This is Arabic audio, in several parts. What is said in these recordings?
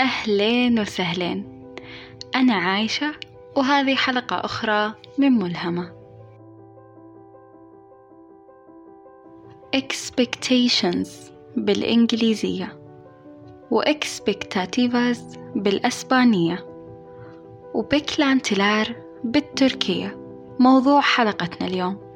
أهلين وسهلين. أنا عايشة وهذه حلقة أخرى من ملهمة. Expectations بالإنجليزية و expectativas بالأسبانية وبيكلانتلار بالتركية. موضوع حلقتنا اليوم.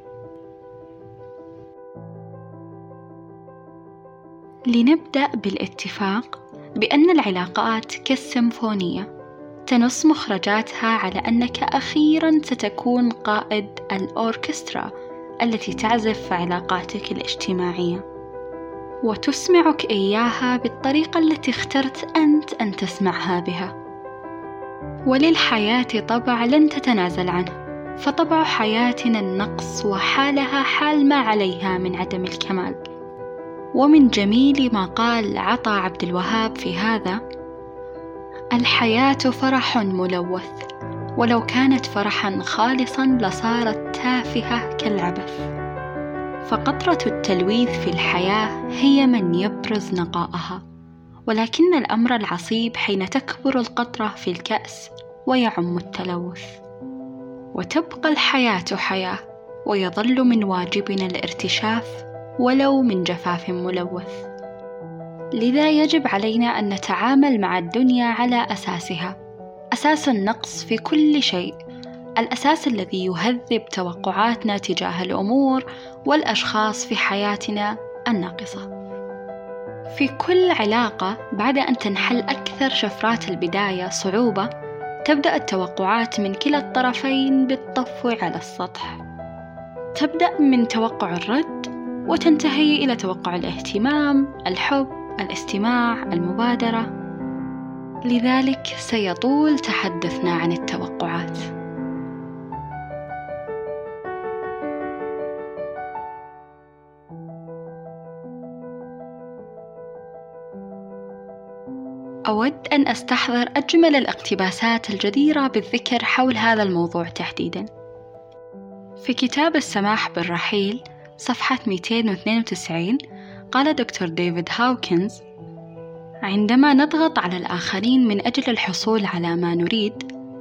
لنبدأ بالاتفاق بأن العلاقات كالسيمفونية تنص مخرجاتها على أنك أخيرا ستكون قائد الأوركسترا التي تعزف علاقاتك الاجتماعية. وتسمعك إياها بالطريقة التي اخترت أنت أن تسمعها بها. وللحياة طبع لن تتنازل عنه فطبع حياتنا النقص وحالها حال ما عليها من عدم الكمال. ومن جميل ما قال عطا عبد الوهاب في هذا الحياة فرح ملوث ولو كانت فرحا خالصا لصارت تافهة كالعبث. فقطرة التلويث في الحياة هي من يبرز نقاءها ولكن الأمر العصيب حين تكبر القطرة في الكأس ويعم التلوث. وتبقى الحياة حياة ويظل من واجبنا الارتشاف ولو من جفاف ملوث. لذا يجب علينا أن نتعامل مع الدنيا على أساسها. أساس النقص في كل شيء. الأساس الذي يهذب توقعاتنا تجاه الأمور والأشخاص في حياتنا الناقصة. في كل علاقة بعد أن تنحل أكثر شفرات البداية صعوبة تبدأ التوقعات من كلا الطرفين بالطفو على السطح. تبدأ من توقع الرد وتنتهي إلى توقع الاهتمام، الحب، الاستماع، المبادرة. لذلك سيطول تحدثنا عن التوقعات. أود أن أستحضر أجمل الاقتباسات الجديرة بالذكر حول هذا الموضوع تحديداً. في كتاب السماح بالرحيل صفحة 292 قال دكتور ديفيد هاوكنز عندما نضغط على الآخرين من أجل الحصول على ما نريد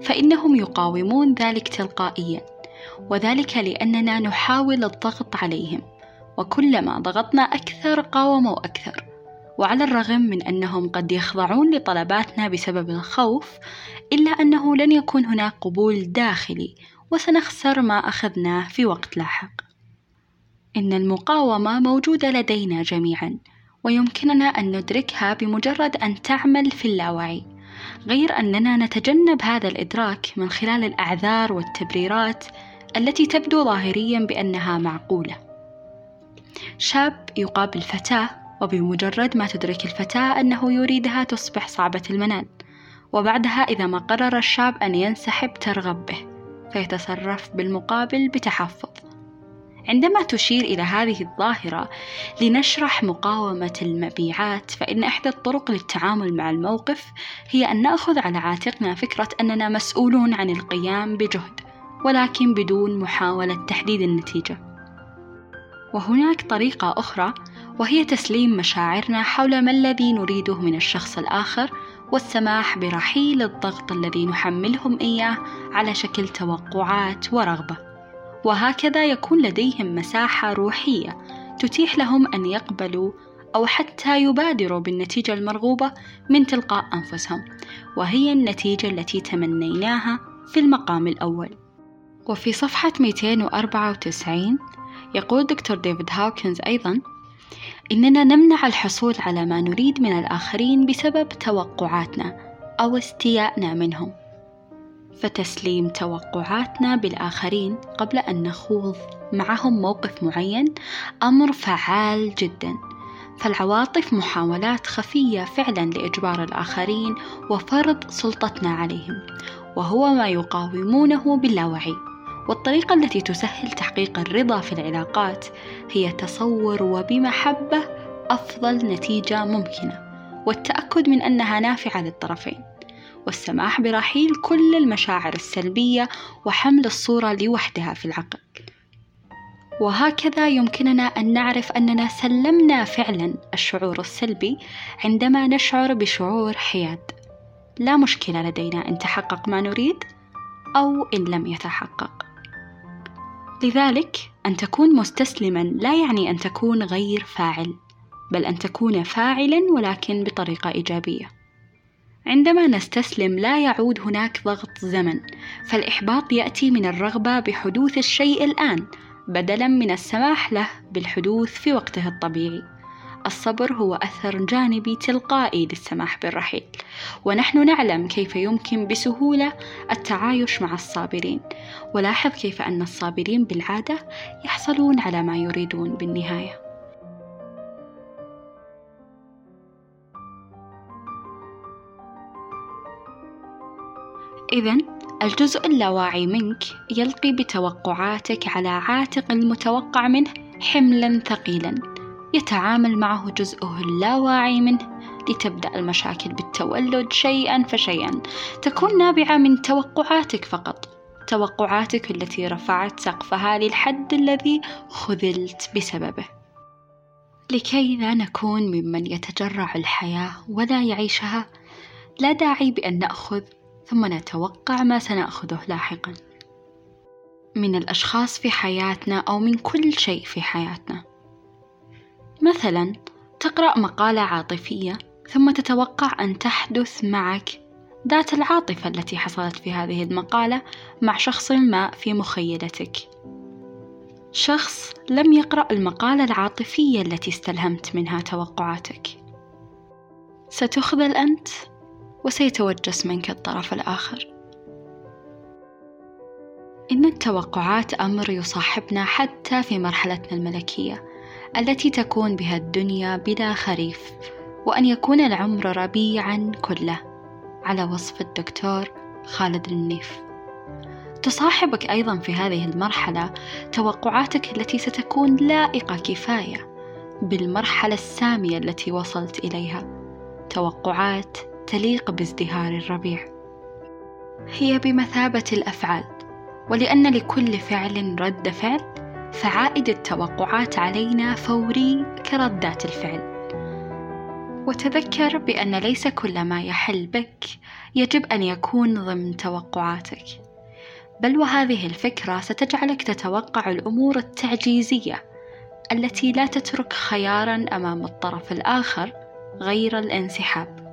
فإنهم يقاومون ذلك تلقائيا وذلك لأننا نحاول الضغط عليهم وكلما ضغطنا أكثر قاوموا أكثر وعلى الرغم من أنهم قد يخضعون لطلباتنا بسبب الخوف إلا أنه لن يكون هناك قبول داخلي وسنخسر ما أخذناه في وقت لاحق. إن المقاومة موجودة لدينا جميعا ويمكننا أن ندركها بمجرد أن تعمل في اللاوعي. غير أننا نتجنب هذا الإدراك من خلال الأعذار والتبريرات التي تبدو ظاهريا بأنها معقولة. شاب يقابل فتاة وبمجرد ما تدرك الفتاة أنه يريدها تصبح صعبة المنال. وبعدها إذا ما قرر الشاب أن ينسحب ترغب به فيتصرف بالمقابل بتحفظ. عندما تشير إلى هذه الظاهرة لنشرح مقاومة المبيعات فإن إحدى الطرق للتعامل مع الموقف هي أن نأخذ على عاتقنا فكرة أننا مسؤولون عن القيام بجهد ولكن بدون محاولة تحديد النتيجة. وهناك طريقة أخرى وهي تسليم مشاعرنا حول ما الذي نريده من الشخص الآخر والسماح برحيل الضغط الذي نحملهم إياه على شكل توقعات ورغبة. وهكذا يكون لديهم مساحة روحية تتيح لهم أن يقبلوا أو حتى يبادروا بالنتيجة المرغوبة من تلقاء أنفسهم. وهي النتيجة التي تمنيناها في المقام الأول. وفي صفحة 294 يقول دكتور ديفيد هاوكنز أيضا إننا نمنع الحصول على ما نريد من الآخرين بسبب توقعاتنا أو استيائنا منهم. فتسليم توقعاتنا بالآخرين قبل أن نخوض معهم موقف معين أمر فعال جدا. فالعواطف محاولات خفية فعلا لإجبار الآخرين وفرض سلطتنا عليهم وهو ما يقاومونه باللاوعي. والطريقة التي تسهل تحقيق الرضا في العلاقات هي تصور وبمحبة أفضل نتيجة ممكنة والتأكد من أنها نافعة للطرفين. والسماح برحيل كل المشاعر السلبية وحمل الصورة لوحدها في العقل. وهكذا يمكننا أن نعرف أننا سلمنا فعلا الشعور السلبي عندما نشعر بشعور حياد. لا مشكلة لدينا إن تحقق ما نريد أو إن لم يتحقق. لذلك أن تكون مستسلما لا يعني أن تكون غير فاعل بل أن تكون فاعلا ولكن بطريقة إيجابية. عندما نستسلم لا يعود هناك ضغط زمن فالإحباط يأتي من الرغبة بحدوث الشيء الآن بدلا من السماح له بالحدوث في وقته الطبيعي. الصبر هو أثر جانبي تلقائي للسماح بالرحيل ونحن نعلم كيف يمكن بسهولة التعايش مع الصابرين. ولاحظ كيف أن الصابرين بالعادة يحصلون على ما يريدون بالنهاية. إذا الجزء اللاواعي منك يلقي بتوقعاتك على عاتق المتوقع منه حملا ثقيلا. يتعامل معه جزءه اللاواعي منه لتبدأ المشاكل بالتولد شيئا فشيئا. تكون نابعة من توقعاتك فقط. توقعاتك التي رفعت سقفها للحد الذي خذلت بسببه. لكي لا نكون ممن يتجرع الحياة ولا يعيشها لا داعي بأن نأخذ ثم نتوقع ما سنأخذه لاحقا. من الأشخاص في حياتنا أو من كل شيء في حياتنا. مثلا تقرأ مقالة عاطفية ثم تتوقع أن تحدث معك ذات العاطفة التي حصلت في هذه المقالة مع شخص ما في مخيلتك. شخص لم يقرأ المقالة العاطفية التي استلهمت منها توقعاتك. ستخذل أنت وسيتوجس منك الطرف الآخر. إن التوقعات أمر يصاحبنا حتى في مرحلتنا الملكية التي تكون بها الدنيا بلا خريف وأن يكون العمر ربيعا كله. على وصف الدكتور خالد النيف. تصاحبك أيضا في هذه المرحلة توقعاتك التي ستكون لائقة كفاية بالمرحلة السامية التي وصلت إليها. توقعات تليق بازدهار الربيع. هي بمثابة الأفعال ولأن لكل فعل رد فعل فعائد التوقعات علينا فوري كردات الفعل. وتذكر بأن ليس كل ما يحل بك يجب أن يكون ضمن توقعاتك. بل وهذه الفكرة ستجعلك تتوقع الأمور التعجيزية التي لا تترك خيارا أمام الطرف الآخر غير الانسحاب.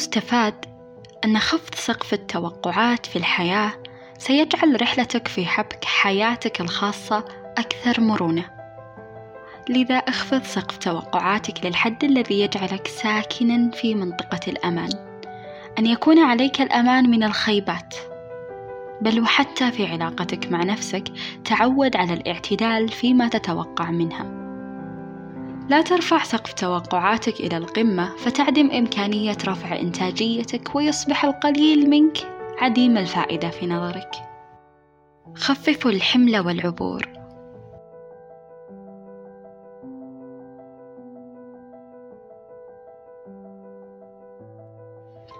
المستفاد أن خفض سقف التوقعات في الحياة سيجعل رحلتك في حبك حياتك الخاصة أكثر مرونة. لذا اخفض سقف توقعاتك للحد الذي يجعلك ساكنا في منطقة الأمان. أن يكون عليك الأمان من الخيبات. بل وحتى في علاقتك مع نفسك تعود على الاعتدال فيما تتوقع منها. لا ترفع سقف توقعاتك إلى القمة فتعدم إمكانية رفع إنتاجيتك ويصبح القليل منك عديم الفائدة في نظرك. خففوا الحمل والعبور.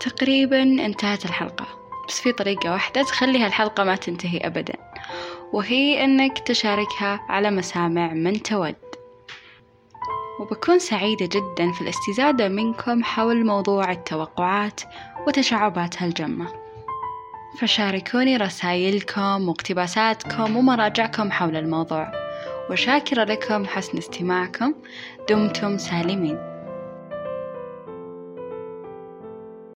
تقريبا انتهت الحلقة بس في طريقة واحدة تخلي هالحلقة ما تنتهي أبدا وهي أنك تشاركها على مسامع من تود وبكون سعيدة جدا في الاستزادة منكم حول موضوع التوقعات وتشعباتها الجمة فشاركوني رسائلكم واقتباساتكم ومراجعكم حول الموضوع. وشاكرة لكم حسن استماعكم. دمتم سالمين.